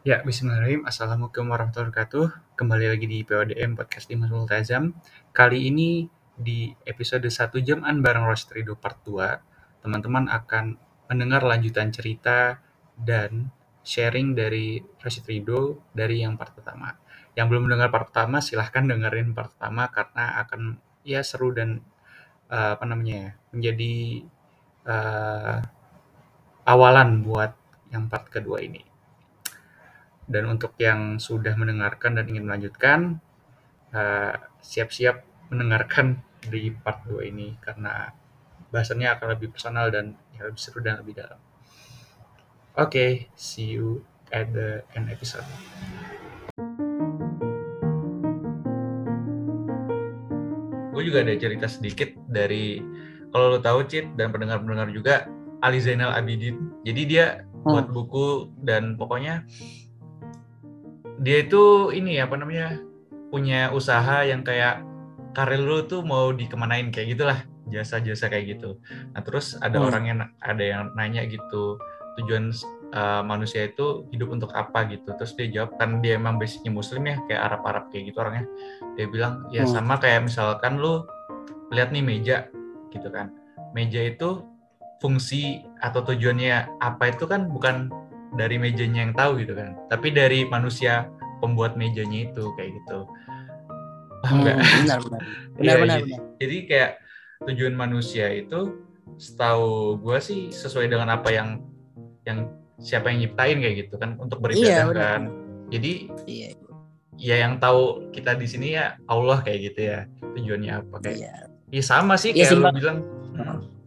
Ya, bismillahirrahmanirrahim. Assalamualaikum warahmatullahi wabarakatuh. Kembali lagi di PODM Podcast Dimas Multazam. Kali ini di episode 1 Jaman bareng Rostrido Part 2, teman-teman akan mendengar lanjutan cerita dan sharing dari Rostrido dari yang part pertama. Yang belum mendengar part pertama, silahkan dengerin part pertama karena akan ya seru dan uh, apa namanya ya, menjadi uh, awalan buat yang part kedua ini. Dan untuk yang sudah mendengarkan dan ingin melanjutkan, uh, siap-siap mendengarkan di part 2 ini karena bahasannya akan lebih personal dan ya, lebih seru dan lebih dalam. Oke, okay, see you at the end episode. Gue juga ada cerita sedikit dari kalau lo tahu Cit dan pendengar-pendengar juga Ali Zainal Abidin. Jadi dia hmm. buat buku dan pokoknya dia itu ini apa namanya punya usaha yang kayak karir lu tuh mau dikemanain kayak gitulah jasa-jasa kayak gitu. Nah terus ada hmm. orang yang ada yang nanya gitu tujuan uh, manusia itu hidup untuk apa gitu. Terus dia jawab kan dia emang basicnya muslim ya kayak Arab-Arab kayak gitu orangnya. Dia bilang ya hmm. sama kayak misalkan lu lihat nih meja gitu kan. Meja itu fungsi atau tujuannya apa itu kan bukan dari mejanya yang tahu gitu kan. Tapi dari manusia pembuat mejanya itu kayak gitu. Paham nggak hmm, benar benar benar, ya, benar, jadi, benar. jadi kayak tujuan manusia itu setahu gue sih sesuai dengan apa yang yang siapa yang nyiptain kayak gitu kan untuk beribadah iya, kan. jadi iya. ya yang tahu kita di sini ya Allah kayak gitu ya tujuannya apa kayak iya. ya sama sih iya, kayak lu bilang. Hmm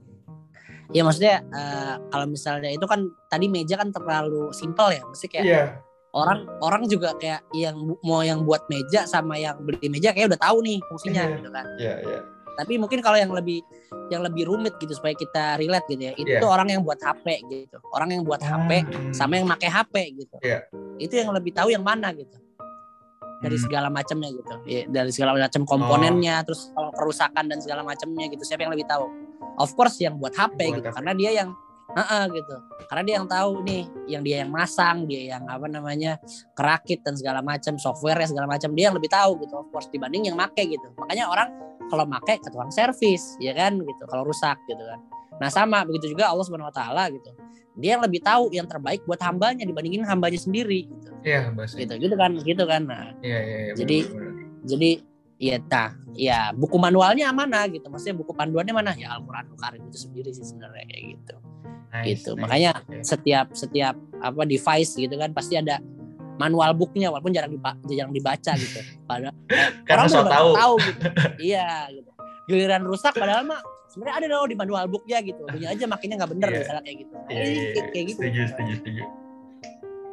ya maksudnya uh, kalau misalnya itu kan tadi meja kan terlalu simpel ya mesti kayak yeah. orang orang juga kayak yang mau yang buat meja sama yang beli meja kayak udah tahu nih fungsinya yeah. gitu kan yeah, yeah. tapi mungkin kalau yang lebih yang lebih rumit gitu supaya kita relate gitu ya itu yeah. orang yang buat HP gitu orang yang buat HP hmm. sama yang pakai HP gitu yeah. itu yang lebih tahu yang mana gitu dari hmm. segala macamnya gitu ya, dari segala macam komponennya oh. terus kalau kerusakan dan segala macamnya gitu siapa yang lebih tahu of course yang buat HP buat gitu HP. karena dia yang uh -uh, gitu. Karena dia yang tahu nih yang dia yang masang dia yang apa namanya kerakit dan segala macam software segala macam dia yang lebih tahu gitu of course dibanding yang make gitu. Makanya orang kalau make ke tukang servis ya kan gitu kalau rusak gitu kan. Nah sama begitu juga Allah subhanahu wa taala gitu. Dia yang lebih tahu yang terbaik buat hambanya dibandingin hambanya sendiri gitu. Iya gitu gitu kan gitu kan. Nah iya, iya, iya, jadi bener, bener. jadi Iya, nah, ya buku manualnya mana gitu. Maksudnya buku panduannya mana? Ya Al-Qur'anul Karim itu sendiri sih sebenarnya kayak gitu. Nice, gitu. Nice, Makanya okay. setiap setiap apa device gitu kan pasti ada manual booknya walaupun jarang dibaca, jarang dibaca gitu. Padahal orang so tahu. tahu gitu. iya gitu. Giliran rusak padahal mah sebenarnya ada loh di manual booknya gitu. Punya aja makinnya nggak bener yeah. misalnya kayak gitu. Iya, yeah, yeah, kayak gitu. Setuju, setuju, setuju.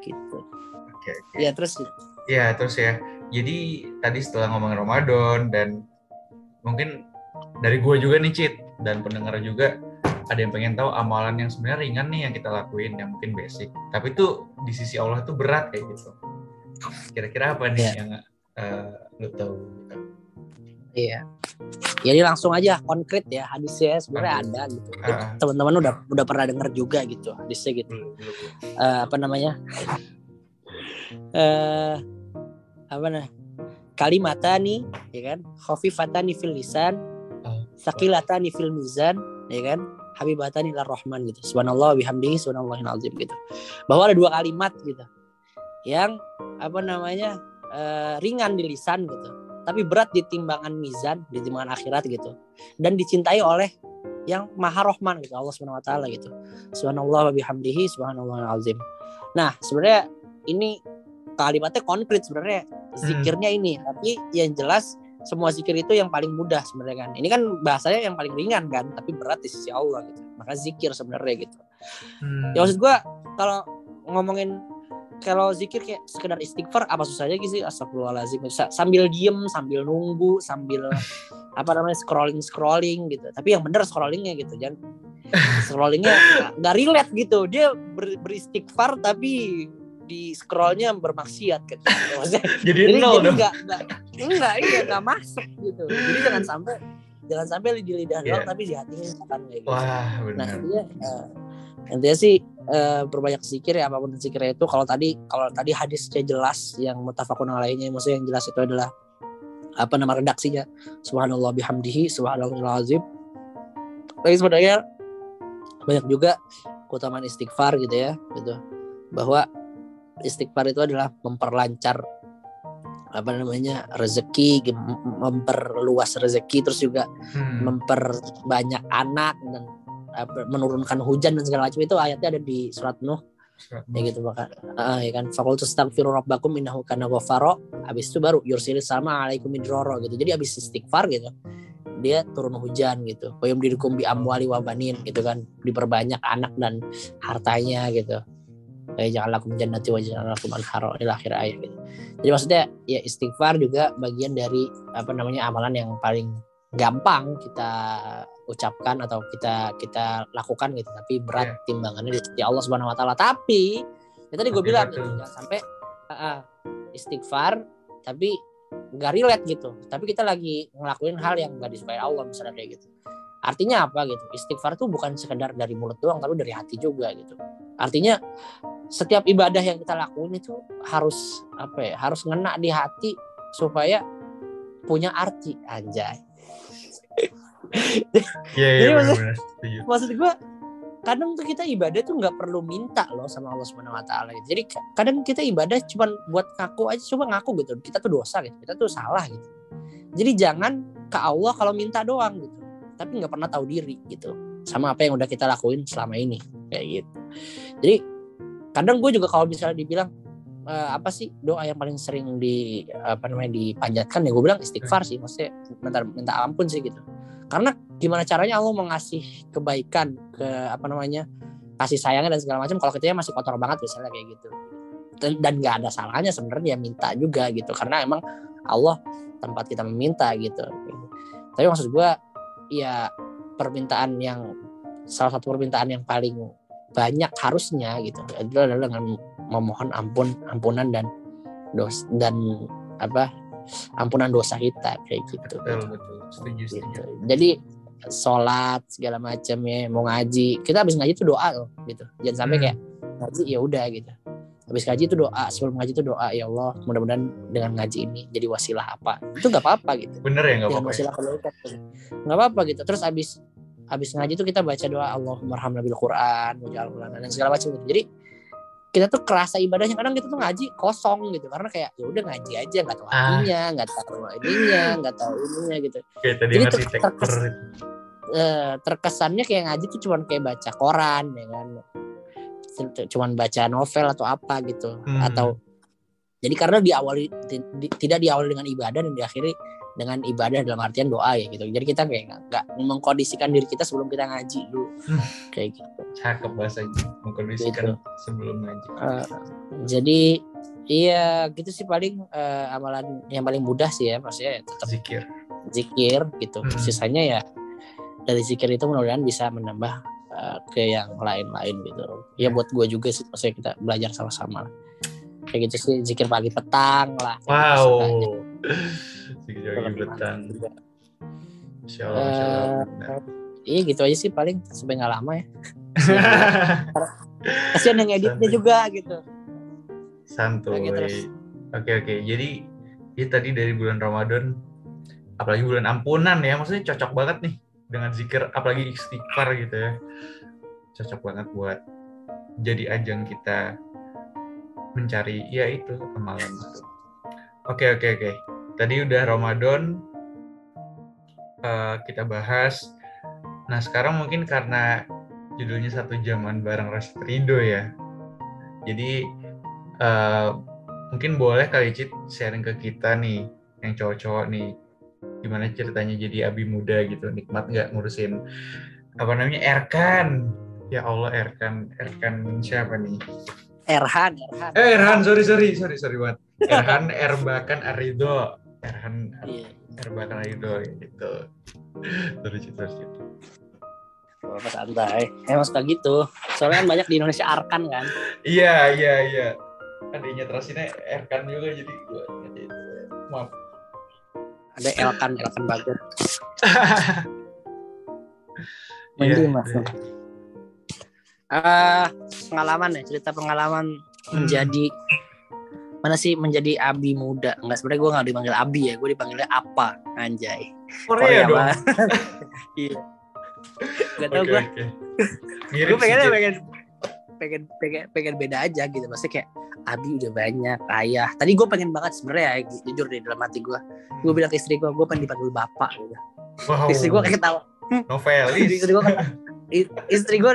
Gitu. Oke, okay, okay. Ya terus Iya, terus ya jadi tadi setelah ngomongin Ramadan dan mungkin dari gue juga nih Cit dan pendengar juga ada yang pengen tahu amalan yang sebenarnya ringan nih yang kita lakuin yang mungkin basic tapi itu di sisi Allah tuh berat kayak gitu kira-kira apa nih yeah. yang uh, lu tahu Iya. Jadi langsung aja konkret ya hadisnya sebenarnya ada gitu. Uh, Teman-teman udah udah pernah dengar juga gitu hadisnya gitu. Uh, apa namanya? uh, apa nah? Kalimatani ya kan? Khafifatani fil lisan sakilatani fil mizan ya kan? Habibatani lar rahman gitu. Subhanallah bihamdihi subhanallahil azim gitu. Bahwa ada dua kalimat gitu. Yang apa namanya uh, ringan di lisan gitu. Tapi berat di timbangan mizan di timbangan akhirat gitu. Dan dicintai oleh yang maha rohman gitu Allah subhanahu wa taala gitu. Subhanallah bihamdihi subhanallahil azim. Nah sebenarnya ini kalimatnya konkret sebenarnya zikirnya hmm. ini. Tapi yang jelas semua zikir itu yang paling mudah sebenarnya kan. Ini kan bahasanya yang paling ringan kan tapi berat di sisi Allah gitu. Maka zikir sebenarnya gitu. Hmm. ya maksud gue kalau ngomongin kalau zikir kayak sekedar istighfar apa susahnya gitu sih? Astagfirullahaladzim. Sambil diem sambil nunggu sambil apa namanya scrolling scrolling gitu. Tapi yang bener scrollingnya gitu jangan scrollingnya nggak relate gitu. Dia ber, beristighfar tapi di scrollnya bermaksiat kan jadi, jadi nol jadi nggak nggak enggak iya nggak masuk gitu. Jadi jangan sampai jangan sampai di lidah yeah. doang tapi di hatinya kan kayak gitu. Wah benar. nah intinya uh, intinya sih uh, berbanyak zikir ya apa pun zikirnya itu. Kalau tadi kalau tadi hadisnya jelas yang mutafakun alainya maksudnya yang jelas itu adalah apa nama redaksinya? Subhanallah bihamdihi subhanallah azim. Tapi sebenarnya banyak juga keutamaan istighfar gitu ya gitu. Bahwa istighfar itu adalah memperlancar apa namanya rezeki memperluas rezeki terus juga hmm. memperbanyak anak dan menurunkan hujan dan segala macam itu ayatnya ada di surat Nuh. Ya gitu maka uh, ya kan? Fakultus astaghfiru rabbakum innahu kana ghafara habis itu baru yursilis sama alaikum midroro gitu. Jadi habis istighfar gitu dia turun hujan gitu. Wa yumdidukum bi amwali wa banin gitu kan. Diperbanyak anak dan hartanya gitu jangan lakum jannati wa jangan lakum anharo ini akhir ayat gitu. Jadi maksudnya ya istighfar juga bagian dari apa namanya amalan yang paling gampang kita ucapkan atau kita kita lakukan gitu tapi berat yeah. timbangannya di sisi Allah Subhanahu wa taala. Tapi ya tadi gue bilang gitu, jangan sampai uh, istighfar tapi nggak relate gitu. Tapi kita lagi ngelakuin hal yang nggak disukai Allah misalnya kayak gitu. Artinya apa gitu? Istighfar tuh bukan sekedar dari mulut doang, tapi dari hati juga gitu. Artinya setiap ibadah yang kita lakuin itu harus apa ya? Harus ngena di hati supaya punya arti anjay. Iya, iya, maksud, maksud gue kadang tuh kita ibadah tuh nggak perlu minta loh sama Allah Subhanahu Wa Taala. Gitu. Jadi kadang kita ibadah cuma buat ngaku aja, coba ngaku gitu. Kita tuh dosa gitu, kita tuh salah gitu. Jadi jangan ke Allah kalau minta doang gitu tapi nggak pernah tahu diri gitu sama apa yang udah kita lakuin selama ini kayak gitu. Jadi kadang gue juga kalau misalnya dibilang e, apa sih doa yang paling sering di apa namanya dipanjatkan ya gue bilang istighfar sih maksudnya minta minta ampun sih gitu. Karena gimana caranya Allah mengasih kebaikan ke apa namanya kasih sayangnya dan segala macam kalau kita masih kotor banget misalnya kayak gitu. Dan nggak ada salahnya sebenarnya minta juga gitu karena emang Allah tempat kita meminta gitu. Tapi maksud gue ya permintaan yang salah satu permintaan yang paling banyak harusnya gitu itu adalah dengan memohon ampun ampunan dan dos dan apa ampunan dosa kita kayak gitu. Betul betul. Setuju, gitu. setuju. Jadi sholat segala macam ya mau ngaji kita habis ngaji itu doa loh gitu jangan sampai hmm. kayak ngaji ya udah gitu habis ngaji itu doa sebelum ngaji itu doa ya Allah mudah-mudahan dengan ngaji ini jadi wasilah apa itu nggak apa-apa gitu bener ya nggak apa-apa ya? wasilah ya? nggak apa-apa gitu terus habis habis ngaji itu kita baca doa Allah merhamna bil Quran dan segala macam gitu jadi kita tuh kerasa ibadahnya kadang kita tuh ngaji kosong gitu karena kayak ya udah ngaji aja nggak tahu ah. artinya nggak ah. tahu ininya nggak tahu ininya gitu tadi jadi ter terkes, uh, terkesannya kayak ngaji tuh cuma kayak baca koran ya kan cuman baca novel atau apa gitu hmm. atau jadi karena diawali di, di, tidak diawali dengan ibadah dan diakhiri dengan ibadah dalam artian doa ya gitu. Jadi kita kayak nggak mengkondisikan diri kita sebelum kita ngaji dulu. Hmm. kayak gitu. Cakep bahasanya mengkondisikan gitu. sebelum ngaji. Uh, jadi iya gitu sih paling uh, amalan yang paling mudah sih ya maksudnya tetap zikir. zikir gitu. Hmm. sisanya ya dari zikir itu mudah-mudahan bisa menambah Eh, ke yang lain-lain gitu. Ya buat gue juga sih maksudnya kita belajar sama-sama. Kayak gitu sih zikir pagi petang lah wow Insya Allah, uh, iya gitu aja sih paling sampai nggak lama ya. Kasihan yang editnya Santuy. juga gitu. Santuy. Oke oke. Jadi ini tadi dari bulan Ramadan apalagi bulan ampunan ya. Maksudnya cocok banget nih dengan zikir apalagi istighfar gitu ya. Cocok banget buat jadi ajang kita mencari ya itu amalan. itu oke oke oke. Tadi udah Ramadan uh, kita bahas. Nah sekarang mungkin karena judulnya satu zaman bareng Rastrido ya. Jadi uh, mungkin boleh kali Cit sharing ke kita nih yang cowok-cowok nih. Gimana ceritanya jadi abi muda gitu nikmat nggak ngurusin apa namanya Erkan? Ya Allah Erkan. Erkan siapa nih? Erhan Erhan. Eh Erhan sorry sorry sorry sorry buat Erhan Erbakan Arido Erhan yeah. Erbakan Arido gitu terus itu terus itu Bapak santai. Emang suka gitu. Soalnya kan banyak di Indonesia Arkan kan. Iya, iya, iya. Adanya terasinnya Erkan juga jadi gue maaf ada Elkan Elkan bagus Mending iya, mas iya. uh, pengalaman ya cerita pengalaman hmm. menjadi mana sih menjadi abi muda? Nggak sebenarnya gue nggak dipanggil abi ya gue dipanggilnya apa anjay. Korea, Korea dong. iya. Gak tau okay, gue okay. gue pengen pengen pengen pengen pengen beda aja gitu. Maksudnya kayak Abi udah banyak ayah tadi gue pengen banget sebenarnya ya jujur di dalam hati gue gue bilang ke istri gue gue pengen dipanggil bapak gitu. Wow. istri gue kayak ketawa novelis. Istri gue istri gue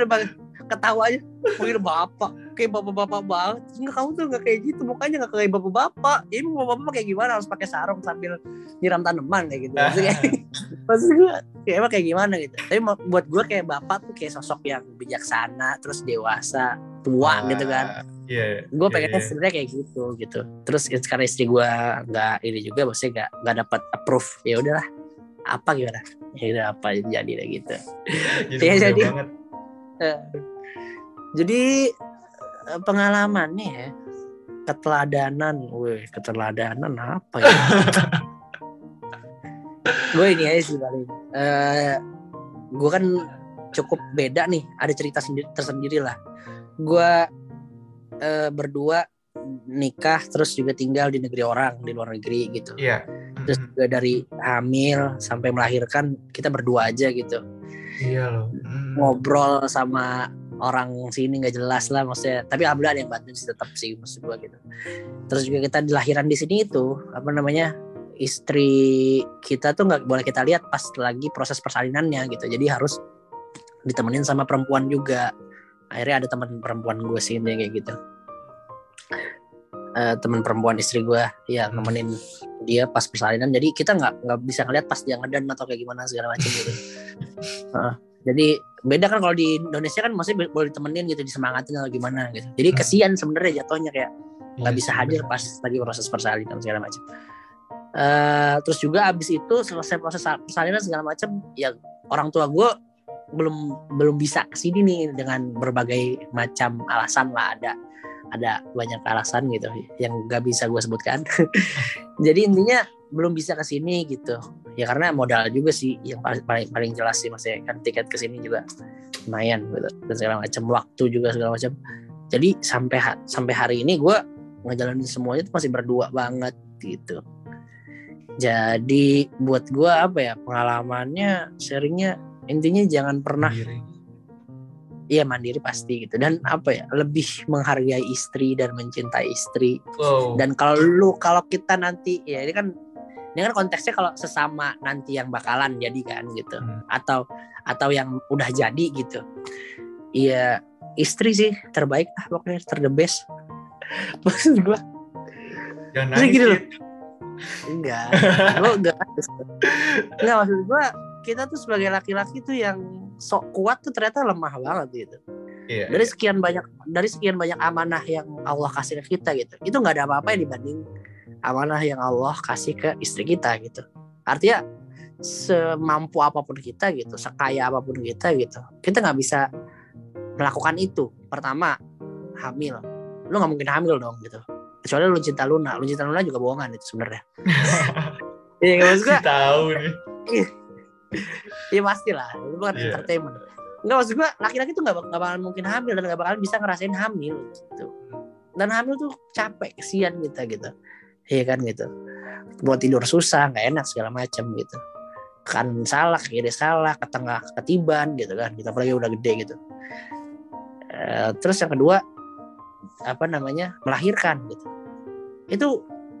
ketawa aja panggil bapak kayak bapak-bapak banget. Enggak kamu tuh enggak kayak gitu mukanya enggak kayak bapak-bapak. Ini bapak-bapak kayak gimana? Harus pakai sarung sambil nyiram tanaman kayak gitu. Maksudnya maksud gue kayak emang kayak gimana gitu. Tapi buat gue kayak bapak tuh kayak sosok yang bijaksana terus dewasa tua uh, gitu kan. yeah, gue pengennya yeah, sebenarnya kayak gitu gitu. Terus sekarang istri gue nggak ini juga maksudnya nggak nggak dapat approve ya udahlah. Apa gimana? Ya udah apa jadi gitu. Jadi, ya, jadi banget. Uh, jadi eh, pengalamannya ya keteladanan, weh keteladanan apa ya? gue ini aja sih paling. Uh, gue kan cukup beda nih, ada cerita sendiri tersendiri lah. Gue uh, berdua nikah terus juga tinggal di negeri orang di luar negeri gitu. Iya. Terus juga dari hamil sampai melahirkan kita berdua aja gitu. Iya loh. Ngobrol sama orang sini nggak jelas lah maksudnya. Tapi alhamdulillah ada yang bantuin sih tetap sih maksud gua gitu. Terus juga kita dilahiran di sini itu apa namanya istri kita tuh nggak boleh kita lihat pas lagi proses persalinannya gitu. Jadi harus ditemenin sama perempuan juga. Akhirnya ada teman perempuan gue sih kayak gitu. Uh, teman perempuan istri gue ya nemenin dia pas persalinan. Jadi kita nggak nggak bisa ngeliat pas dia ngedan atau kayak gimana segala macam gitu. Uh, jadi beda kan kalau di Indonesia kan masih boleh ditemenin gitu disemangatin atau gimana gitu. Jadi hmm. kesian sebenarnya jatuhnya kayak nggak iya bisa hadir pas lagi proses persalinan segala macam uh, terus juga abis itu selesai proses persalinan segala macam ya orang tua gue belum belum bisa ke sini nih dengan berbagai macam alasan lah ada ada banyak alasan gitu yang gak bisa gue sebutkan. Jadi intinya belum bisa ke sini gitu. Ya karena modal juga sih yang paling paling, jelas sih maksudnya kan tiket ke sini juga lumayan gitu dan segala macam waktu juga segala macam jadi sampai sampai hari ini gue ngejalanin semuanya itu masih berdua banget gitu. Jadi buat gue apa ya pengalamannya sharingnya intinya jangan pernah Iya mandiri pasti gitu. Dan apa ya lebih menghargai istri dan mencintai istri. Wow. dan kalau lu kalau kita nanti ya ini kan ini kan konteksnya kalau sesama nanti yang bakalan jadi kan gitu. Hmm. atau atau yang udah jadi gitu. Iya istri sih terbaik lah pokoknya terdebes maksud gua. Jangan nangis gitu loh. Enggak. Lo enggak enggak maksud gua kita tuh sebagai laki-laki tuh yang sok kuat tuh ternyata lemah banget gitu. Yeah, dari iya. sekian banyak dari sekian banyak amanah yang Allah kasih ke kita gitu. Itu nggak ada apa-apa yang dibanding amanah yang Allah kasih ke istri kita gitu. Artinya semampu apa pun kita gitu, sekaya apa pun kita gitu, kita nggak bisa melakukan itu. Pertama, hamil. Lu nggak mungkin hamil dong gitu. Kecuali lu cinta Luna, lu cinta Luna juga bohongan itu sebenarnya. Iya maksud gue. Tahu nih. Iya. Pasti lah, itu bukan yeah. entertainment. Enggak maksud gue laki-laki tuh gak, gak bakalan mungkin hamil dan gak bakalan bisa ngerasain hamil gitu. Dan hamil tuh capek, kesian kita gitu. Iya kan gitu. Buat tidur susah, nggak enak segala macam gitu. Kan salah, kiri salah, ke tengah ketiban gitu kan. Kita apalagi udah gede gitu. E, terus yang kedua apa namanya melahirkan gitu. Itu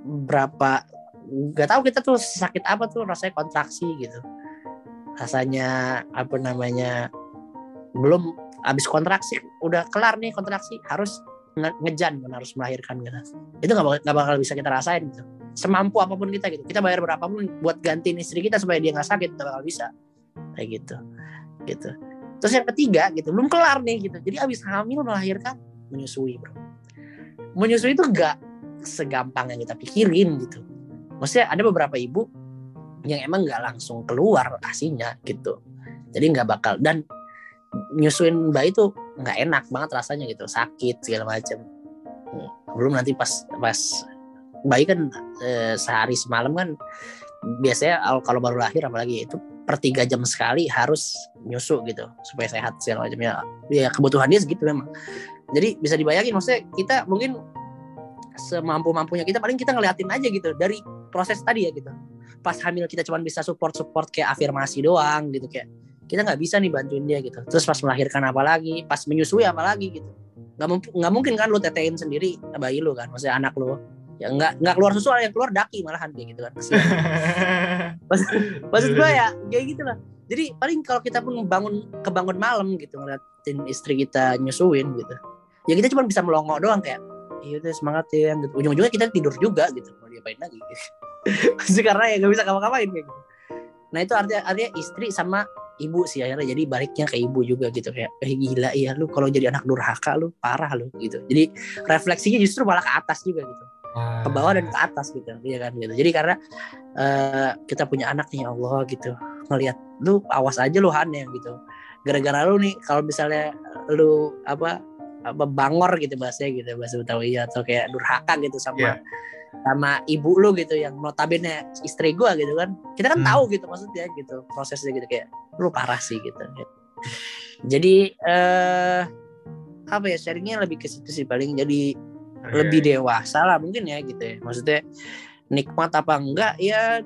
berapa nggak tahu kita tuh sakit apa tuh rasanya kontraksi gitu rasanya apa namanya belum habis kontraksi udah kelar nih kontraksi harus nge ngejan kan harus melahirkan gitu. Itu nggak bakal, gak bakal bisa kita rasain gitu. Semampu apa pun kita gitu. Kita bayar berapapun buat gantiin istri kita supaya dia nggak sakit nggak bakal bisa. Kayak gitu gitu. Terus yang ketiga gitu belum kelar nih gitu. Jadi habis hamil melahirkan menyusui bro. Menyusui itu nggak segampang yang kita pikirin gitu. Maksudnya ada beberapa ibu yang emang nggak langsung keluar asinya gitu. Jadi nggak bakal dan nyusuin bayi itu nggak enak banget rasanya gitu. Sakit segala macam belum nanti pas pas bayi kan eh, sehari semalam kan biasanya kalau baru lahir apalagi itu per tiga jam sekali harus nyusu gitu. Supaya sehat segala macamnya ya. Kebutuhan dia segitu memang. Jadi bisa dibayangin maksudnya kita mungkin semampu mampunya kita paling kita ngeliatin aja gitu. Dari proses tadi ya gitu pas hamil kita cuma bisa support support kayak afirmasi doang gitu kayak kita nggak bisa nih bantuin dia gitu. Terus pas melahirkan apa lagi pas menyusui apa lagi gitu. Nggak nggak mungkin kan lu tetein sendiri bayi lu kan maksudnya anak lu. Ya nggak nggak keluar susu yang keluar daki malahan kayak gitu kan. Maksud, maksud gue ya kayak gitu lah. Jadi paling kalau kita pun bangun kebangun malam gitu ngeliatin istri kita nyusuin gitu ya kita cuma bisa melongo doang kayak iya udah semangat ya gitu. ujung-ujungnya kita tidur juga gitu mau diapain lagi? gitu. karena ya nggak bisa ngapa-ngapain kayak gitu. Nah itu artinya artinya istri sama ibu sih akhirnya jadi baliknya ke ibu juga gitu kayak eh gila iya lu kalau jadi anak durhaka lu parah lu gitu. Jadi refleksinya justru malah ke atas juga gitu. Ke bawah dan ke atas gitu ya kan gitu. Jadi karena uh, kita punya anak nih ya Allah gitu. Ngelihat lu awas aja lu Han ya gitu. Gara-gara lu nih kalau misalnya lu apa apa bangor gitu bahasanya gitu bahasa Betawi ya atau kayak durhaka gitu sama yeah. Sama ibu lu gitu yang notabene istri gua gitu kan. Kita kan hmm. tahu gitu maksudnya gitu prosesnya gitu kayak lu parah sih gitu. Jadi eh uh, apa ya sharingnya lebih ke situ sih paling. Jadi lebih dewasa lah mungkin ya gitu ya. Maksudnya nikmat apa enggak? Ya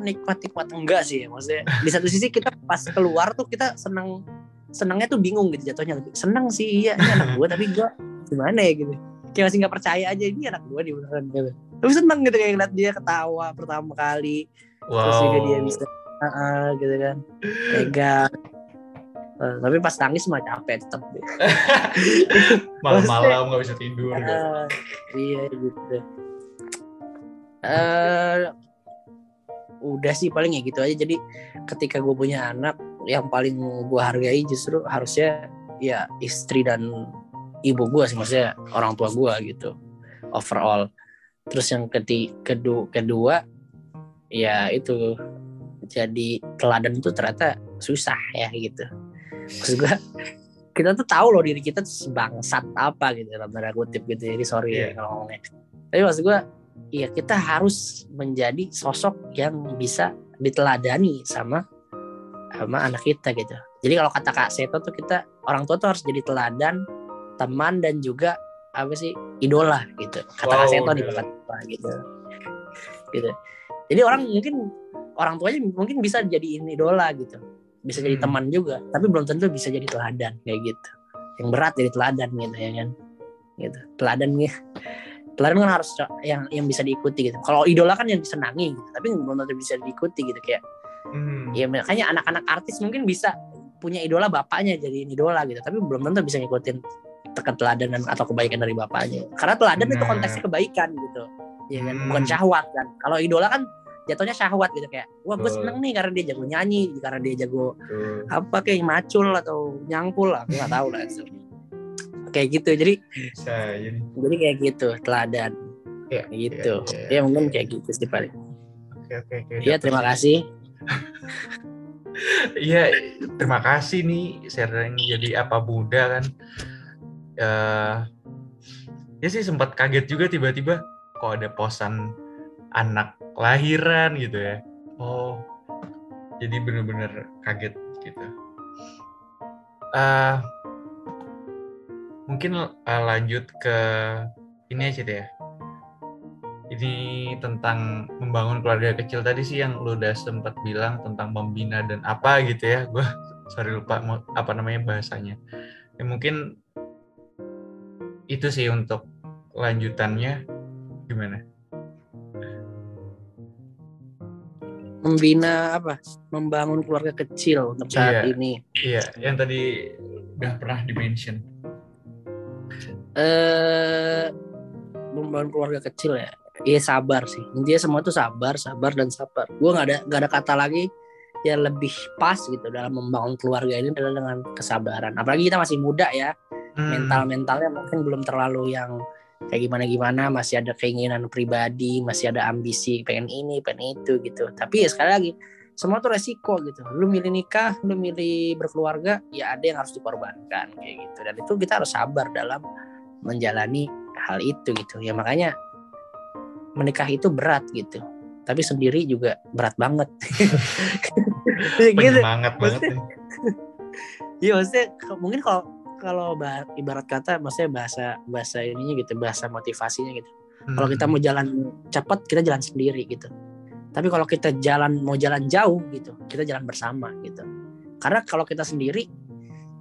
nikmat nikmat enggak sih. Ya. maksudnya di satu sisi kita pas keluar tuh kita senang senangnya tuh bingung gitu jatuhnya. Senang sih iya ini anak gue tapi gue gimana ya gitu. Kayak masih nggak percaya aja ini anak gue di gitu tapi seneng gitu kayak ngeliat dia ketawa pertama kali. Wow. terus juga dia bisa uh, gitu kan. Pegang Uh, tapi pas nangis mah capek tetap malam-malam nggak bisa tidur uh, gitu. iya gitu uh, udah sih paling ya gitu aja. Jadi ketika gue punya anak yang paling gue hargai justru harusnya ya istri dan ibu gue sih maksudnya orang tua gue gitu overall terus yang ketiga kedua, kedua ya itu jadi teladan itu ternyata susah ya gitu. Maksud gue kita tuh tahu loh diri kita tuh sebangsat apa gitu dalam tanda kutip gitu. Jadi sorry yeah. ya kalau ngomongnya. Tapi maksud gue ya kita harus menjadi sosok yang bisa diteladani sama sama anak kita gitu. Jadi kalau kata kak Seto tuh kita orang tua tuh harus jadi teladan teman dan juga apa sih idola gitu. Kata wow, kak Seto di kata gitu. Gitu. Jadi orang mungkin orang tuanya mungkin bisa jadi idola gitu. Bisa jadi hmm. teman juga tapi belum tentu bisa jadi teladan kayak gitu. Yang berat jadi teladan gitu ya kan. Gitu. Teladan nih. Teladan kan harus yang yang bisa diikuti gitu. Kalau idola kan yang disenangi gitu tapi belum tentu bisa diikuti gitu kayak hmm. ya makanya anak-anak artis mungkin bisa punya idola bapaknya jadi idola gitu tapi belum tentu bisa ngikutin teladan atau kebaikan dari bapaknya karena teladan nah. itu konteksnya kebaikan gitu ya kan hmm. bukan syahwat kan kalau idola kan jatuhnya syahwat gitu kayak wah gue seneng nih karena dia jago nyanyi karena dia jago uh. apa kayak macul atau nyangkul lah gue nggak tahu lah so. kayak gitu jadi Bisa, jadi. jadi kayak gitu teladan ya, gitu ya, ya, ya, ya mungkin kayak gitu sih paling oke oke oke iya terima kasih Iya, terima kasih nih sharing jadi apa muda kan. Uh, ya sih sempat kaget juga tiba-tiba kok ada posan anak lahiran gitu ya. Oh. Jadi bener-bener kaget gitu. Uh, mungkin uh, lanjut ke ini aja deh. Ya. ini tentang membangun keluarga kecil tadi sih yang lu udah sempat bilang tentang membina dan apa gitu ya. Gue sorry lupa apa namanya bahasanya. Ya mungkin itu sih untuk lanjutannya gimana? Membina apa? Membangun keluarga kecil untuk saat iya, ini. iya yang tadi udah pernah dimention. Eh membangun keluarga kecil ya. Iya sabar sih. Intinya semua itu sabar sabar dan sabar. Gue nggak ada nggak ada kata lagi yang lebih pas gitu dalam membangun keluarga ini adalah dengan kesabaran. Apalagi kita masih muda ya hmm. mental mentalnya mungkin belum terlalu yang kayak gimana gimana masih ada keinginan pribadi masih ada ambisi pengen ini pengen itu gitu. Tapi ya sekali lagi semua tuh resiko gitu. Lu milih nikah lu milih berkeluarga ya ada yang harus dikorbankan kayak gitu. Dan itu kita harus sabar dalam menjalani hal itu gitu. Ya makanya menikah itu berat gitu. Tapi sendiri juga berat banget. Gitu. banget banget iya maksudnya mungkin kalau kalau ibarat kata maksudnya bahasa bahasa ininya gitu bahasa motivasinya gitu. Hmm. kalau kita mau jalan cepat kita jalan sendiri gitu. Tapi kalau kita jalan mau jalan jauh gitu kita jalan bersama gitu. Karena kalau kita sendiri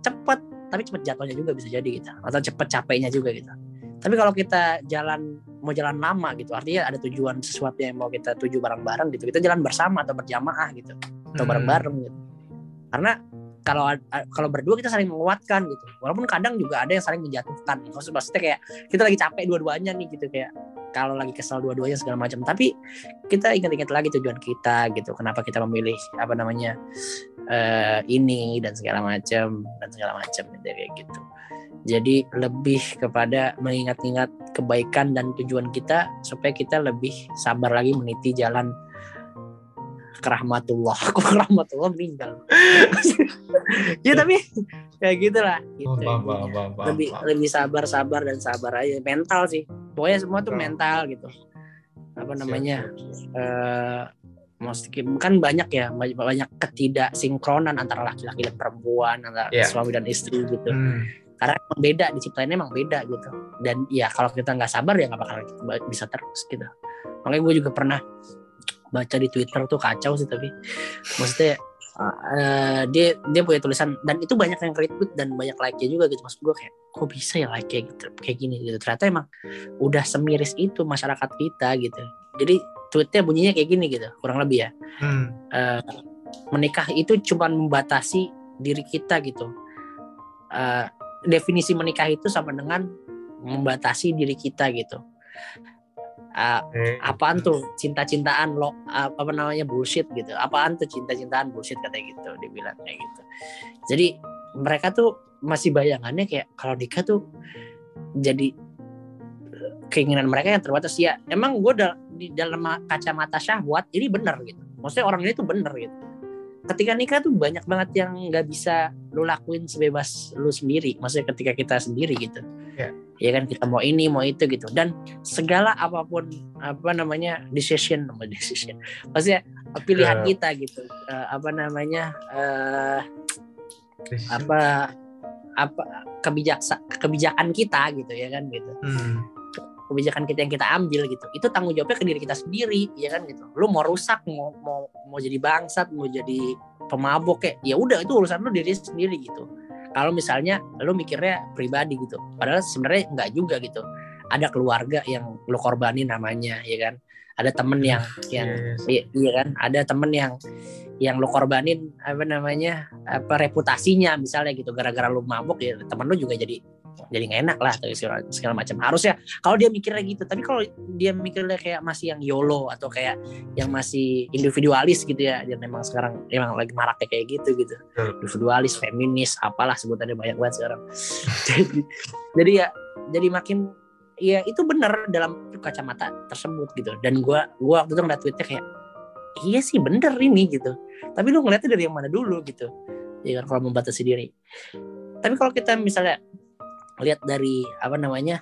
cepat tapi cepat jatuhnya juga bisa jadi gitu. Atau cepat capeknya juga gitu. Tapi kalau kita jalan mau jalan lama gitu artinya ada tujuan sesuatu yang mau kita tuju bareng-bareng gitu kita jalan bersama atau berjamaah gitu atau hmm. bareng-bareng gitu. Karena kalau kalau berdua kita saling menguatkan gitu. Walaupun kadang juga ada yang saling menjatuhkan. Maksud maksudnya kayak kita lagi capek dua-duanya nih gitu kayak kalau lagi kesal dua-duanya segala macam. Tapi kita ingat-ingat lagi tujuan kita gitu. Kenapa kita memilih apa namanya uh, ini dan segala macam dan segala macam gitu, kayak gitu. Jadi lebih kepada mengingat-ingat kebaikan dan tujuan kita supaya kita lebih sabar lagi meniti jalan kerahmatullah aku kerahmatullah meninggal? Ya tapi kayak gitulah gitu, bah, bah, bah, lebih lebih sabar sabar dan sabar aja. Mental sih. Pokoknya semua tuh mental. gitu. Apa namanya? uh, kan banyak ya banyak ketidaksinkronan antara laki-laki dan perempuan antara yeah. suami dan istri gitu. Hmm. karena emang beda diciptainnya emang beda gitu. Dan ya kalau kita nggak sabar ya nggak bakal bisa terus gitu. Makanya gue juga pernah baca di Twitter tuh kacau sih tapi maksudnya uh, dia dia punya tulisan dan itu banyak yang retweet dan banyak like-nya juga gitu. Maksud gue kayak kok bisa ya like kayak gitu kayak gini gitu. Ternyata emang udah semiris itu masyarakat kita gitu. Jadi tweetnya bunyinya kayak gini gitu kurang lebih ya. Hmm. uh, menikah itu cuma membatasi diri kita gitu. Uh, definisi menikah itu sama dengan membatasi diri kita gitu uh, apaan tuh cinta-cintaan lo? Apa namanya bullshit gitu. Apaan tuh cinta-cintaan bullshit katanya gitu dibilang kayak gitu. Jadi mereka tuh masih bayangannya kayak kalau nikah tuh jadi eh, keinginan mereka yang terbatas. Ya emang gue di dalam kacamata syahwat ini benar gitu. Maksudnya orang ini tuh benar gitu. Ketika nikah tuh banyak banget yang nggak bisa lu lakuin sebebas lu sendiri. Maksudnya ketika kita sendiri gitu yeah. ya kan kita mau ini mau itu gitu. Dan segala apa pun apa namanya decision nama decision. Maksudnya pilihan yeah. kita gitu. Uh, apa namanya uh, apa apa kebijaksa kebijakan kita gitu ya kan gitu. Hmm. Kebijakan kita yang kita ambil gitu. Itu tanggung jawabnya ke diri kita sendiri ya kan gitu. Lu mau rusak mau mau mau jadi bangsat mau jadi pemabok kayak ya udah itu urusan lu diri sendiri gitu kalau misalnya lu mikirnya pribadi gitu padahal sebenarnya nggak juga gitu. Ada keluarga yang lu korbani namanya ya kan? Ada temen yang yang iya, iya kan? Ada temen yang yang lu korbanin apa namanya apa reputasinya misalnya gitu gara-gara lu mabuk ya temen lu juga jadi jadi nggak enak lah atau segala, segala macam. Harusnya kalau dia mikirnya gitu. Tapi kalau dia mikirnya kayak masih yang yolo atau kayak yang masih individualis gitu ya dan memang sekarang emang lagi maraknya kayak gitu gitu. Individualis feminis apalah sebutannya banyak banget sekarang. Jadi jadi ya jadi makin ya itu benar dalam kacamata tersebut gitu. Dan gua gua waktu itu ngeliat tweetnya kayak iya sih bener ini gitu. Tapi lu ngeliatnya dari yang mana dulu gitu. Ya kan kalau membatasi diri. Tapi kalau kita misalnya lihat dari apa namanya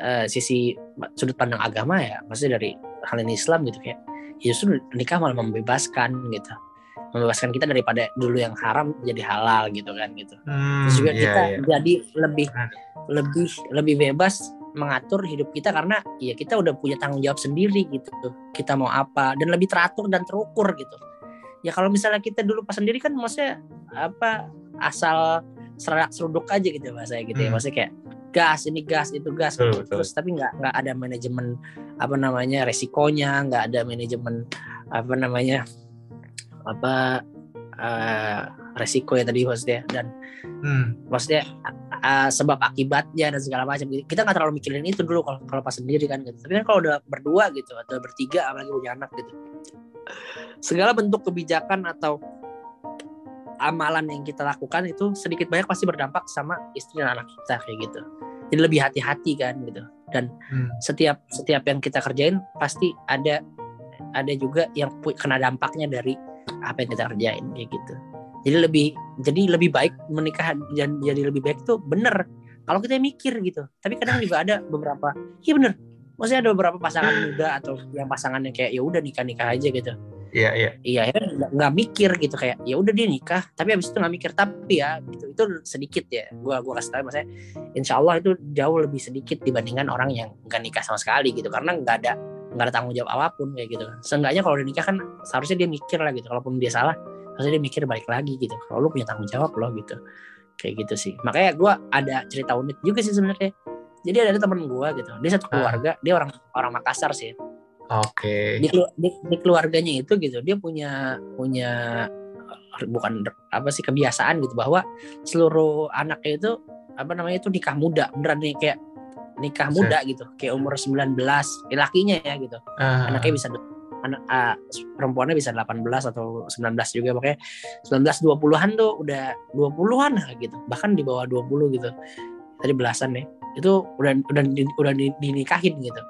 uh, sisi sudut pandang agama ya maksudnya dari hal ini Islam gitu kayak ya justru nikah malah membebaskan gitu. Membebaskan kita daripada dulu yang haram jadi halal gitu kan gitu. Hmm, terus juga yeah, kita yeah. jadi lebih lebih lebih bebas mengatur hidup kita karena ya kita udah punya tanggung jawab sendiri gitu. Kita mau apa dan lebih teratur dan terukur gitu. Ya kalau misalnya kita dulu pas sendiri kan maksudnya apa asal serak seruduk aja gitu bahasa gitu ya hmm. maksudnya kayak gas ini gas itu gas betul, betul. terus tapi nggak nggak ada manajemen apa namanya resikonya nggak ada manajemen apa namanya apa uh, resiko ya tadi maksudnya dan hmm. maksudnya uh, sebab akibatnya dan segala macam kita nggak terlalu mikirin itu dulu kalau kalau pas sendiri kan gitu tapi kan kalau udah berdua gitu atau bertiga apalagi punya anak gitu segala bentuk kebijakan atau amalan yang kita lakukan itu sedikit banyak pasti berdampak sama istri dan anak kita kayak gitu. Jadi lebih hati-hati kan gitu. Dan hmm. setiap setiap yang kita kerjain pasti ada ada juga yang kena dampaknya dari apa yang kita kerjain kayak gitu. Jadi lebih jadi lebih baik menikah dan jadi lebih baik tuh bener. Kalau kita mikir gitu. Tapi kadang juga ada beberapa iya bener. Maksudnya ada beberapa pasangan muda atau yang pasangannya kayak ya udah nikah nikah aja gitu Iya iya. iya akhirnya nggak mikir gitu kayak ya udah dia nikah. Tapi habis itu nggak mikir tapi ya gitu itu sedikit ya. Gua gua kasih tahu maksudnya insya Allah itu jauh lebih sedikit dibandingkan orang yang nggak nikah sama sekali gitu. Karena nggak ada nggak ada tanggung jawab apa pun kayak gitu. Seenggaknya kalau udah nikah kan seharusnya dia mikir lah gitu. Kalaupun dia salah harusnya dia mikir balik lagi gitu. Kalau lu punya tanggung jawab loh gitu. Kayak gitu sih. Makanya gua ada cerita unik juga sih sebenarnya. Jadi ada temen gua gitu. Dia satu keluarga dia orang orang Makassar sih Oke. di, kelu- di, di keluarganya itu gitu dia punya punya eh, bukan apa sih kebiasaan gitu bahwa seluruh anaknya itu apa namanya itu nikah muda beneran nih kayak nikah Set. muda gitu kayak umur 19 eh, lakinya ya gitu Ah, anaknya bisa anak ah, perempuannya bisa 18 atau 19 juga makanya 19 20-an tuh udah 20-an lah gitu bahkan di bawah 20 gitu tadi belasan ya itu udah udah di- udah di- dinikahin gitu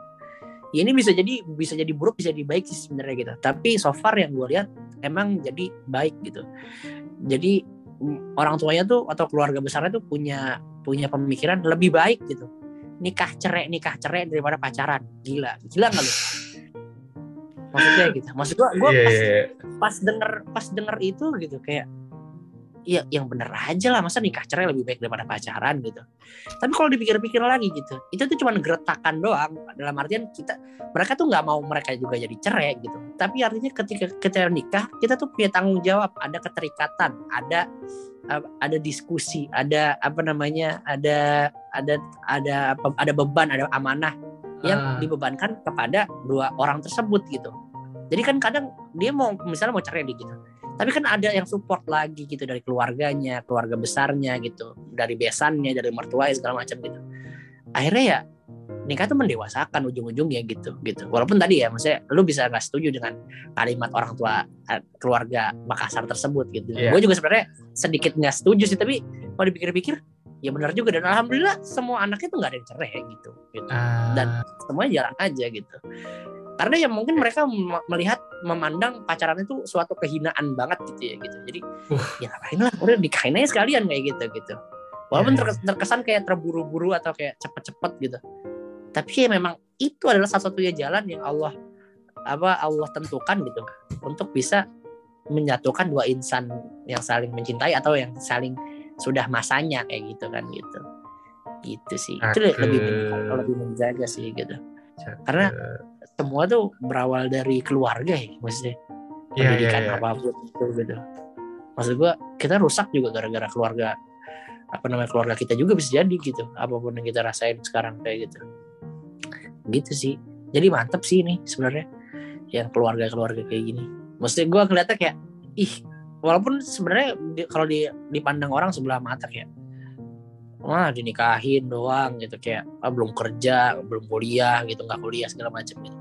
ya ini bisa jadi bisa jadi buruk bisa jadi baik sih sebenarnya gitu. Tapi so far yang gue lihat emang jadi baik gitu. Jadi mm, orang tuanya tuh atau keluarga besarnya tuh punya punya pemikiran lebih baik gitu. Nikah cerai nikah cerai daripada pacaran. Gila gila nggak lu? Maksudnya gitu. Maksud gua gua iya, pas, iya, iya. pas denger pas denger itu gitu kayak Iya, yang bener aja lah masa nikah cerai lebih baik daripada pacaran gitu. Tapi kalau dipikir-pikir lagi gitu, itu tuh cuma geretakan doang. Dalam artian kita mereka tuh nggak mau mereka juga jadi cerai gitu. Tapi artinya ketika kita nikah, kita tuh punya tanggung jawab, ada keterikatan, ada uh, ada diskusi, ada apa namanya, ada ada ada ada beban, ada amanah yang Ah. dibebankan kepada dua orang tersebut gitu. Jadi kan kadang dia mau misalnya mau cerai gitu. Tapi kan ada yang support lagi gitu dari keluarganya, keluarga besarnya gitu, dari besannya, dari mertuanya segala macam gitu. Akhirnya ya nikah tuh mendewasakan ujung-ujungnya gitu gitu. Walaupun tadi ya maksudnya lu bisa nggak setuju dengan kalimat orang tua eh, keluarga Makassar tersebut gitu. Iya. Gue juga sebenarnya sedikit nggak setuju sih tapi kalau dipikir-pikir ya benar juga dan alhamdulillah semua anaknya tuh nggak ada yang cerai gitu gitu Ah, dan semuanya jalan aja gitu karena ya mungkin mereka me- melihat memandang pacaran itu suatu kehinaan banget gitu ya gitu. Jadi Uh. ya ngapain lah udah nikahin aja sekalian kayak gitu gitu. Walaupun Ya, ya. terkes- terkesan kayak terburu-buru atau kayak cepet-cepet gitu. Tapi ya memang itu adalah satu-satunya jalan yang Allah apa Allah tentukan gitu untuk bisa menyatukan dua insan yang saling mencintai atau yang saling sudah masanya kayak gitu kan gitu. Gitu sih. Itu lebih lebih menjaga sih gitu. Karena semua tuh berawal dari keluarga ya maksudnya. Iya, iya, pendidikan iya. apa pun itu gitu. Maksud gua kita rusak juga gara-gara keluarga apa namanya keluarga kita juga bisa jadi gitu apa pun yang kita rasain sekarang kayak gitu. Gitu sih. Jadi mantep sih ini sebenarnya yang keluarga-keluarga kayak gini. Maksudnya gua kelihatan kayak ih walaupun sebenarnya di- kalau di, dipandang orang sebelah mata kayak wah dinikahin doang gitu kayak ah, belum kerja belum kuliah gitu nggak kuliah segala macam gitu.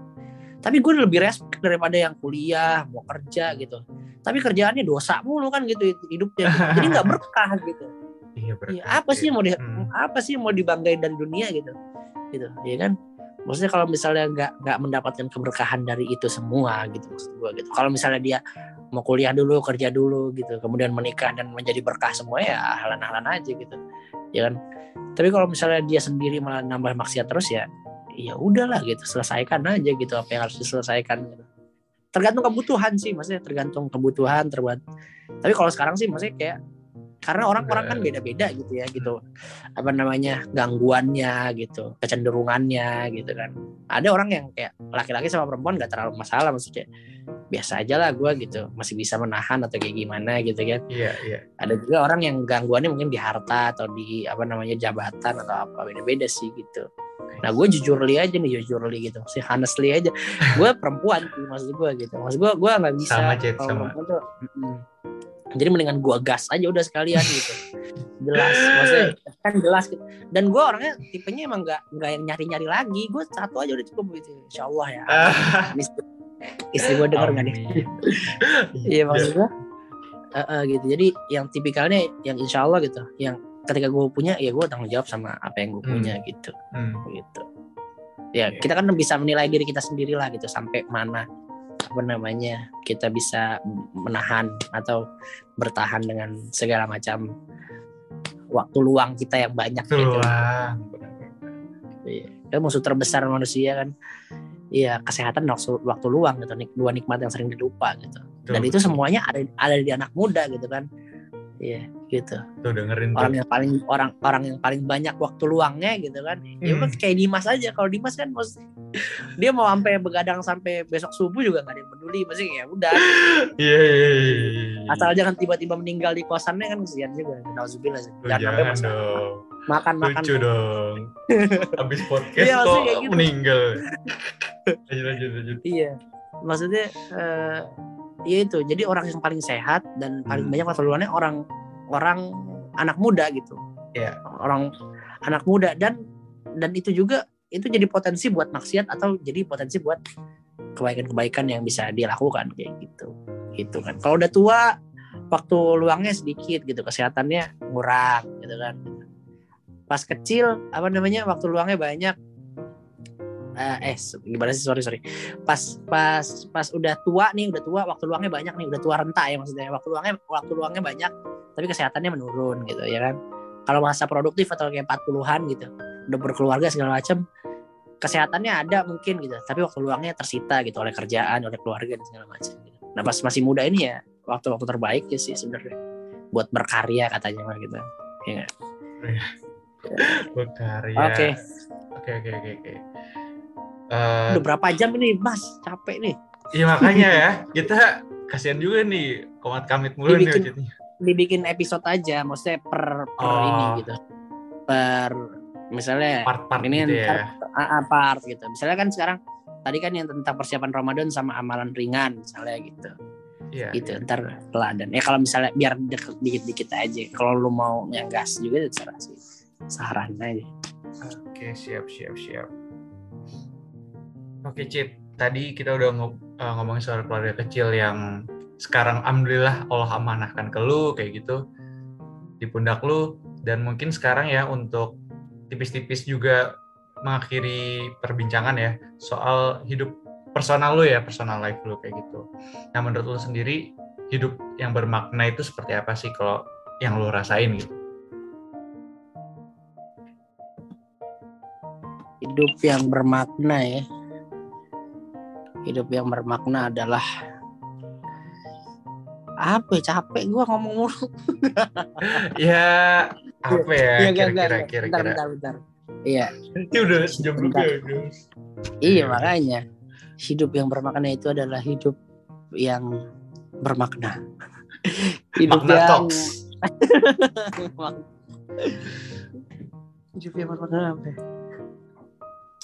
Tapi gue lebih respect daripada yang kuliah mau kerja gitu. Tapi kerjaannya dosa mulu kan gitu hidupnya jadi nggak berkah gitu. Iya, berarti. Iya, apa sih. mau di, Hmm. apa sih mau dibanggain dari dunia gitu? Gitu ya kan? Maksudnya kalau misalnya nggak nggak mendapatkan keberkahan dari itu semua gitu maksud gue gitu. Kalau misalnya dia mau kuliah dulu kerja dulu gitu kemudian menikah dan menjadi berkah semua ya halan-halan aja gitu. Ya kan? Tapi kalau misalnya dia sendiri malah nambah maksiat terus ya ya udahlah gitu selesaikan aja gitu apa yang harus diselesaikan gitu. tergantung kebutuhan sih maksudnya tergantung kebutuhan terbuat. Tapi kalau sekarang sih maksudnya kayak karena orang-orang kan beda-beda gitu ya gitu. Apa namanya gangguannya gitu kecenderungannya gitu kan. Ada orang yang kayak laki-laki sama perempuan gak terlalu masalah maksudnya biasa aja lah gue gitu. Masih bisa menahan atau kayak gimana gitu kan. Iya, iya. ada juga orang yang gangguannya mungkin di harta atau di apa namanya jabatan atau apa beda-beda sih gitu. Nah gue jujur li aja nih jujur li gitu. Sih honestly aja. Gue perempuan sih maksud gue gitu. Maksud gue gue nggak bisa Sama, kalau sama. tuh, mm-mm. jadi mendingan gue gas aja udah sekalian gitu. Jelas. Maksudnya kan jelas gitu. Dan gue orangnya tipenya emang nggak nggak yang nyari nyari lagi. Gue satu aja udah cukup gitu. Insya Allah ya istri, gue denger nggak nih amin. Iya maksud gue eh, eh, gitu. Jadi yang tipikalnya yang insya Allah gitu. Yang ketika gue punya ya gue tanggung jawab sama apa yang gue Hmm. punya gitu. Hmm. Gitu. Ya Oke. kita kan bisa menilai diri kita sendiri lah gitu sampai mana apa namanya kita bisa menahan atau bertahan dengan segala macam waktu luang kita yang banyak Itu gitu. Iya. Kan musuh terbesar manusia kan. Iya kesehatan waktu, waktu luang gitu. Dua nikmat yang sering dilupa gitu. Dan itu semuanya ada ada di anak muda gitu kan. Iya gitu. Tuh dengerin orang tuh. yang paling orang orang yang paling banyak waktu luangnya gitu kan. Ya hmm. Ya kayak Dimas aja. Kalau Dimas kan mesti dia mau sampai begadang sampai besok subuh juga nggak ada yang peduli pasti ya udah. Iya. Yeah, yeah, yeah. Asal jangan tiba-tiba meninggal di kosannya kan kesian juga. Nauzubillah. Jangan sampai dong. Makan makan. Lucu dong. Habis podcast iya, kok gitu. meninggal. lanjut lanjut lanjut. Iya. Maksudnya uh, ya itu. Jadi orang yang paling sehat dan paling hmm. banyak waktu luangnya orang orang anak muda gitu ya orang anak muda dan dan itu juga itu jadi potensi buat maksiat atau jadi potensi buat kebaikan-kebaikan yang bisa dilakukan kayak gitu gitu kan kalau udah tua waktu luangnya sedikit gitu kesehatannya kurang gitu kan pas kecil apa namanya waktu luangnya banyak. Uh, eh gimana sih sorry sorry. Pas pas pas udah tua nih udah tua waktu luangnya banyak nih udah tua renta ya maksudnya. Waktu luangnya waktu luangnya banyak tapi kesehatannya menurun gitu ya kan. Kalau masa produktif atau kayak 40-an gitu udah berkeluarga segala macam kesehatannya ada mungkin gitu tapi waktu luangnya tersita gitu oleh kerjaan oleh keluarga dan segala macam gitu. nah pas masih muda ini ya waktu-waktu terbaik ya sih sebenarnya buat berkarya katanya gitu ya berkarya oke oke oke oke oke Uh, Udah berapa jam ini, Mas? Capek nih. Iya makanya ya, kita kasihan juga nih komat kamit mulu dibikin, nih Dibikin episode aja, maksudnya per, per oh. ini gitu. Per misalnya part-part ini gitu ya. Part, part gitu. Misalnya kan sekarang tadi kan yang tentang persiapan Ramadan sama amalan ringan misalnya gitu. Iya. Gitu, ntar teladan. Ya kalau misalnya biar deket dikit-dikit aja. Kalau lu mau yang gas juga terserah sih. Saran aja. Oke, siap siap siap. Oke Cip, tadi kita udah uh, ngomongin soal keluarga kecil yang sekarang alhamdulillah Allah amanahkan ke lu kayak gitu di pundak lu dan mungkin sekarang ya untuk tipis-tipis juga mengakhiri perbincangan ya soal hidup personal lu ya, personal life lu kayak gitu. Nah menurut lu sendiri hidup yang bermakna itu seperti apa sih kalau yang lu rasain gitu? Hidup yang bermakna ya. Hidup yang bermakna adalah apa ya, capek gue ngomong mulu. Ya apa ya? Iya, kira-kira kira-kira. Bentar, bentar, iya. Ini udah sejam lebih iya makanya. Hidup yang bermakna itu adalah hidup yang bermakna. Hidup Makna yang talks. hidup yang bermakna apa ya?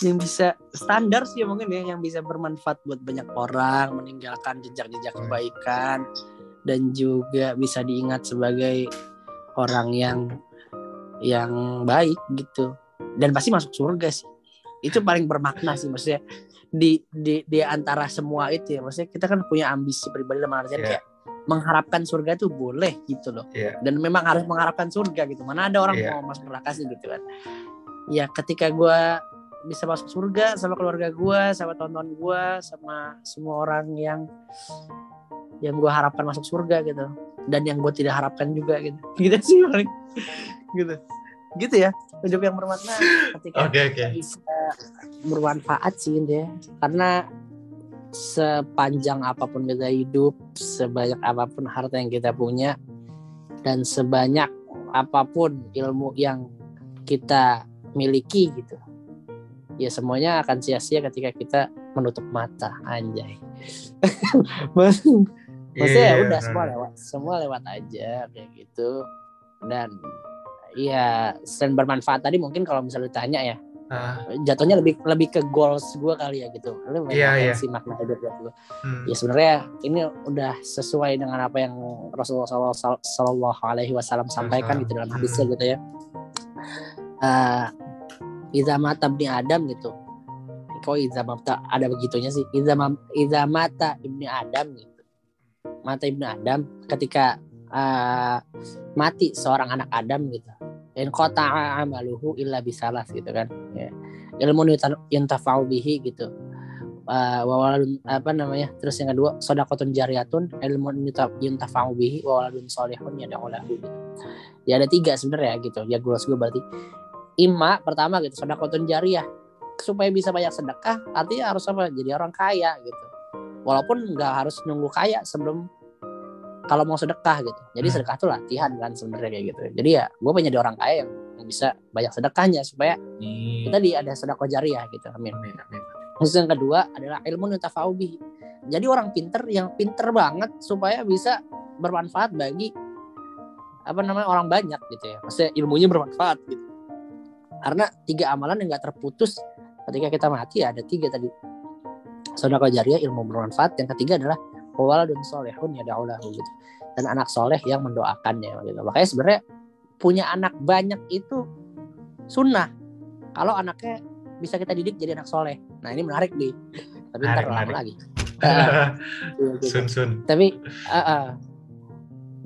Yang bisa standar sih mungkin ya yang bisa bermanfaat buat banyak orang meninggalkan jejak-jejak kebaikan dan juga bisa diingat sebagai orang yang yang baik gitu. Dan pasti masuk surga sih. Itu paling bermakna sih maksudnya di di di antara semua itu ya. Maksudnya kita kan punya ambisi pribadi dalam artian yeah. kayak mengharapkan surga itu boleh gitu loh. Yeah. dan memang harus mengharapkan surga gitu. Mana ada orang yeah. mau masuk neraka sih gitu kan. Ya ketika gue bisa masuk surga sama keluarga gue sama tonton gue sama semua orang yang yang gue harapkan masuk surga gitu. Dan yang gue tidak harapkan juga gitu. Gitu sih paling gitu. Gitu ya hidup yang bermakna. Ketika okay, okay. bisa bermanfaat sih gitu ya. Karena sepanjang apa pun kita hidup sebanyak apa pun harta yang kita punya dan sebanyak apa pun ilmu yang kita miliki gitu ya semuanya akan sia-sia ketika kita menutup mata anjay maksudnya yeah, ya udah semua lewat semua lewat aja kayak gitu dan ya selain bermanfaat tadi mungkin kalau misalnya ditanya ya uh. jatuhnya lebih lebih ke goals gue kali ya gitu lu yeah, yeah. si makna hidup gue hmm. ya sebenarnya ini udah sesuai dengan apa yang Rasulullah Shallallahu Alaihi Wasallam sampaikan gitu dalam hadisnya hmm. gitu ya uh, Iza mata ibni Adam gitu. Kok Iza mata ada begitunya sih? Iza, Iza mata ibni Adam gitu. Mata ibni Adam ketika uh, mati seorang anak Adam gitu. In kota amaluhu illa bisalas gitu kan. Ya. ilmu yuntafa'u bihi gitu. Uh, apa namanya? Terus yang kedua sodakotun jariatun ilmu yuntafa'u bihi wawaladun solihun ya gitu. Ya ada tiga sebenarnya gitu. Ya gue berarti ima pertama gitu sedekah jariah supaya bisa banyak sedekah artinya harus apa jadi orang kaya gitu walaupun nggak harus nunggu kaya sebelum kalau mau sedekah gitu jadi hmm. sedekah tuh latihan kan sebenarnya kayak gitu jadi ya gue pengen jadi orang kaya yang bisa banyak sedekahnya supaya hmm. kita di ada sedekah jariah gitu amin amin, amin. Terus yang kedua adalah ilmu nutafaubi. Jadi orang pinter yang pinter banget supaya bisa bermanfaat bagi apa namanya orang banyak gitu ya. Maksudnya ilmunya bermanfaat gitu. Karena tiga amalan yang gak terputus ketika kita mati ya ada tiga tadi. Sedekah jariah ilmu bermanfaat. Yang ketiga adalah dan solehun ya daulahu gitu. Dan anak soleh yang mendoakannya gitu. Makanya sebenarnya punya anak banyak itu sunnah. Kalau anaknya bisa kita didik jadi anak soleh. Nah ini menarik nih. Tapi ntar lama lagi. sun sun. Tapi uh, uh,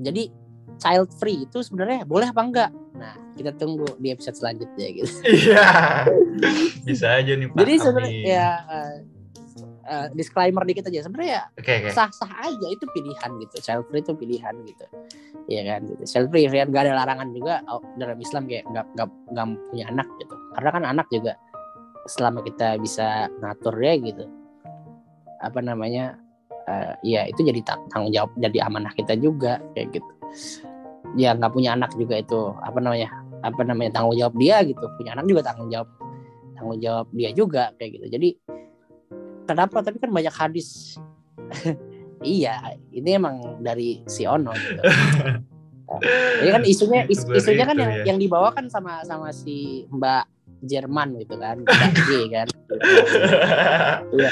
jadi child free itu sebenarnya boleh apa enggak? Nah kita tunggu di episode selanjutnya gitu. Iya. bisa aja nih Pak. Jadi sebenarnya ya uh, uh, disclaimer dikit aja sebenarnya okay, okay. sah-sah aja itu pilihan gitu child free itu pilihan gitu ya kan gitu child free kan gak ada larangan juga oh, dalam Islam kayak nggak nggak punya anak gitu karena kan anak juga selama kita bisa ngatur ya gitu apa namanya uh, ya itu jadi tanggung jawab jadi amanah kita juga kayak gitu ya nggak punya anak juga itu apa namanya apa namanya tanggung jawab dia gitu punya anak juga tanggung jawab tanggung jawab dia juga kayak gitu jadi kenapa tapi kan banyak hadis iya ini emang dari si Ono gitu kan isunya is, isunya kan yang, ya. yang dibawakan sama sama si Mbak Jerman gitu kan, G kan. Iya.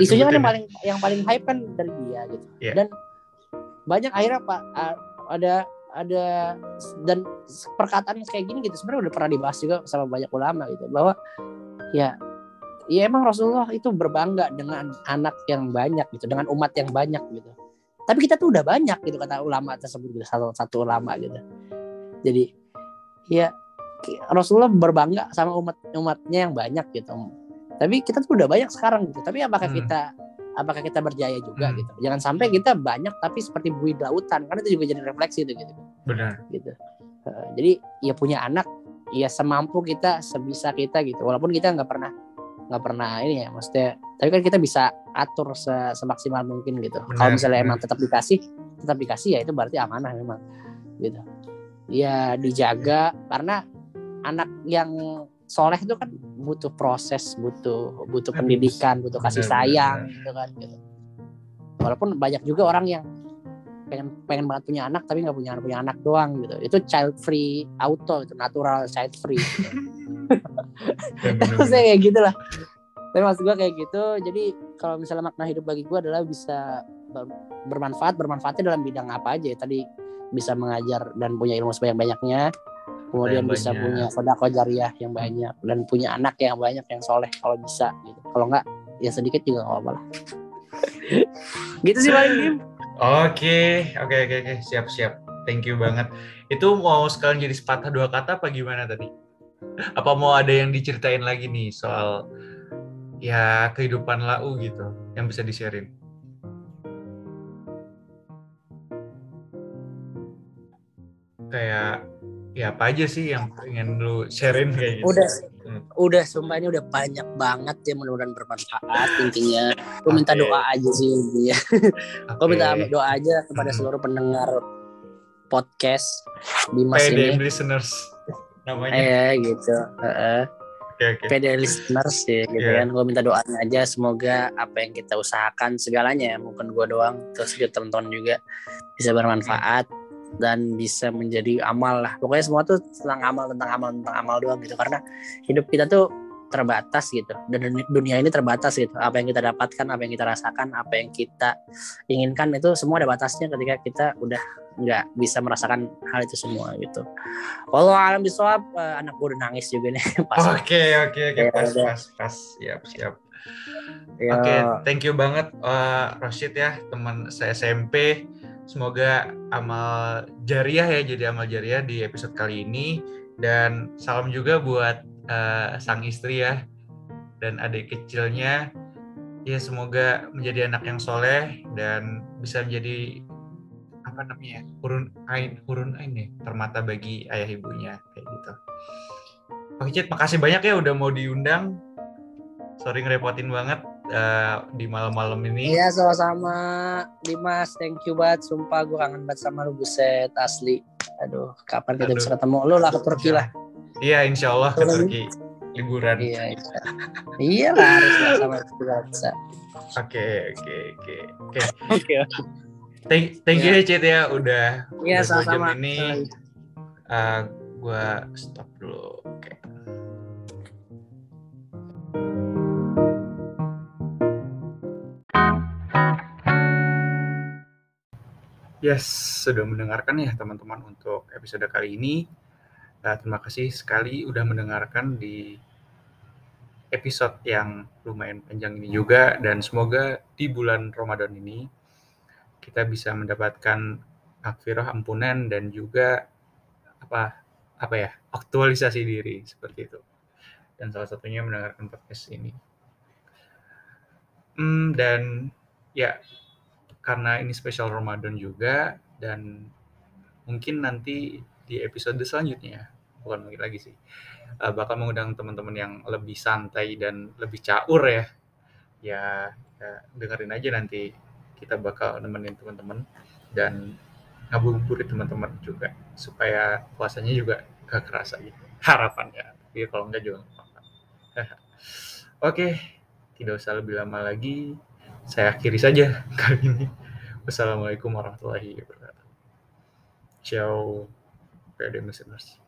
Isunya kan yang paling yang paling hype kan dari dia gitu. Yeah. Dan banyak akhirnya Pak ada ada dan perkataan kayak gini gitu sebenarnya udah pernah dibahas juga sama banyak ulama gitu bahwa ya ya emang Rasulullah itu berbangga dengan anak yang banyak gitu dengan umat yang banyak gitu. Tapi kita tuh udah banyak gitu kata ulama tersebut gitu satu satu ulama gitu. Jadi ya Rasulullah berbangga sama umat umatnya yang banyak gitu. Tapi kita tuh udah banyak sekarang gitu tapi apakah hmm. kita apakah kita berjaya juga hmm. gitu. Jangan sampai kita banyak tapi seperti buih lautan karena itu juga jadi refleksi itu gitu. Benar. Gitu. Uh, jadi ya punya anak ya semampu kita sebisa kita gitu. Walaupun kita nggak pernah nggak pernah ini ya maksudnya tapi kan kita bisa atur semaksimal mungkin gitu. Kalau misalnya emang tetap dikasih tetap dikasih ya itu berarti amanah memang gitu. Ya dijaga karena anak yang soleh itu kan butuh proses, butuh butuh pendidikan, butuh kasih sayang, gitu kan. Gitu. Walaupun banyak juga orang yang pengen pengen banget punya anak tapi nggak punya punya anak doang gitu. Itu child free auto itu natural child free. Gitu. saya kayak gitulah. Tapi maksud gue kayak gitu. Jadi kalau misalnya makna hidup bagi gue adalah bisa bermanfaat, bermanfaatnya dalam bidang apa aja ya. Tadi bisa mengajar dan punya ilmu sebanyak banyaknya kemudian bisa banyak. punya sodako jariah yang banyak dan punya anak yang banyak yang soleh kalau bisa gitu. Kalau enggak ya sedikit juga nggak apa-apa lah. Gitu sih paling oke oke oke oke. Siap siap. Thank you banget. Itu mau sekalian jadi sepatah dua kata apa gimana tadi? Apa mau ada yang diceritain lagi nih soal ya kehidupan lau gitu yang bisa di kayak ya apa aja sih yang pengen lu sharein kayak gitu? Udah, hmm. udah sumpah ini udah banyak banget ya mudah-mudahan bermanfaat intinya. Gue okay. minta doa aja sih intinya. Okay. Gue minta doa aja kepada hmm. seluruh pendengar podcast di mas ini. listeners namanya. Eh gitu. Uh, okay, okay. PD listeners ya gitu yeah. kan. Gue minta doanya aja semoga apa yang kita usahakan segalanya ya, mungkin gue doang terus juga teman-teman juga bisa bermanfaat. Hmm dan bisa menjadi amal lah. Pokoknya semua tuh tentang amal tentang amal tentang amal doang gitu. Karena hidup kita tuh terbatas gitu. Dan dunia ini terbatas gitu. Apa yang kita dapatkan apa yang kita rasakan apa yang kita inginkan itu semua ada batasnya ketika kita udah nggak bisa merasakan hal itu semua gitu. Kalau alam bisawab uh, anak gue udah nangis juga nih. Oke oke oke. Ya pas pas pas. Siap siap. Ya. oke okay, thank you banget uh, Rashid ya teman saya SMP Semoga amal jariah ya jadi amal jariah di episode kali ini. Dan salam juga buat uh, sang istri ya dan adik kecilnya. Ya semoga menjadi anak yang soleh dan bisa menjadi apa namanya hurun ain hurun ain ya permata bagi ayah ibunya kayak gitu. Oke Cid, makasih banyak ya udah mau diundang. Sorry ngerepotin banget uh, di malam-malam ini. Iya sama-sama Dimas, thank you banget. Sumpah gue kangen banget sama lu buset asli. Aduh, kapan kita Aduh. bisa ketemu? Lu lah ke Turki lah. Iya, insya Allah ke Turki liburan. Iya, iya. Iya lah harus lah sama bisa. Oke, oke, oke, oke. Oke. Thank, thank you ya Cid ya udah. Iya sama-sama. Ini uh, gua stop dulu. Yes, sudah mendengarkan ya teman-teman untuk episode kali ini. Uh, terima kasih sekali udah mendengarkan di episode yang lumayan panjang ini juga dan semoga di bulan Ramadan ini kita bisa mendapatkan akfirah ampunan dan juga apa apa ya aktualisasi diri seperti itu dan salah satunya mendengarkan podcast ini hmm, dan ya karena ini spesial Ramadan juga dan mungkin nanti di episode selanjutnya bukan mungkin lagi sih uh, bakal mengundang teman-teman yang lebih santai dan lebih caur ya. Ya, ya dengerin aja nanti kita bakal nemenin teman-teman dan ngabuburit teman-teman juga supaya puasanya juga gak kerasa gitu harapannya. Tapi kalau enggak juga oke tidak usah lebih lama lagi saya akhiri saja kali ini. Wassalamualaikum warahmatullahi wabarakatuh. Ciao. PD listeners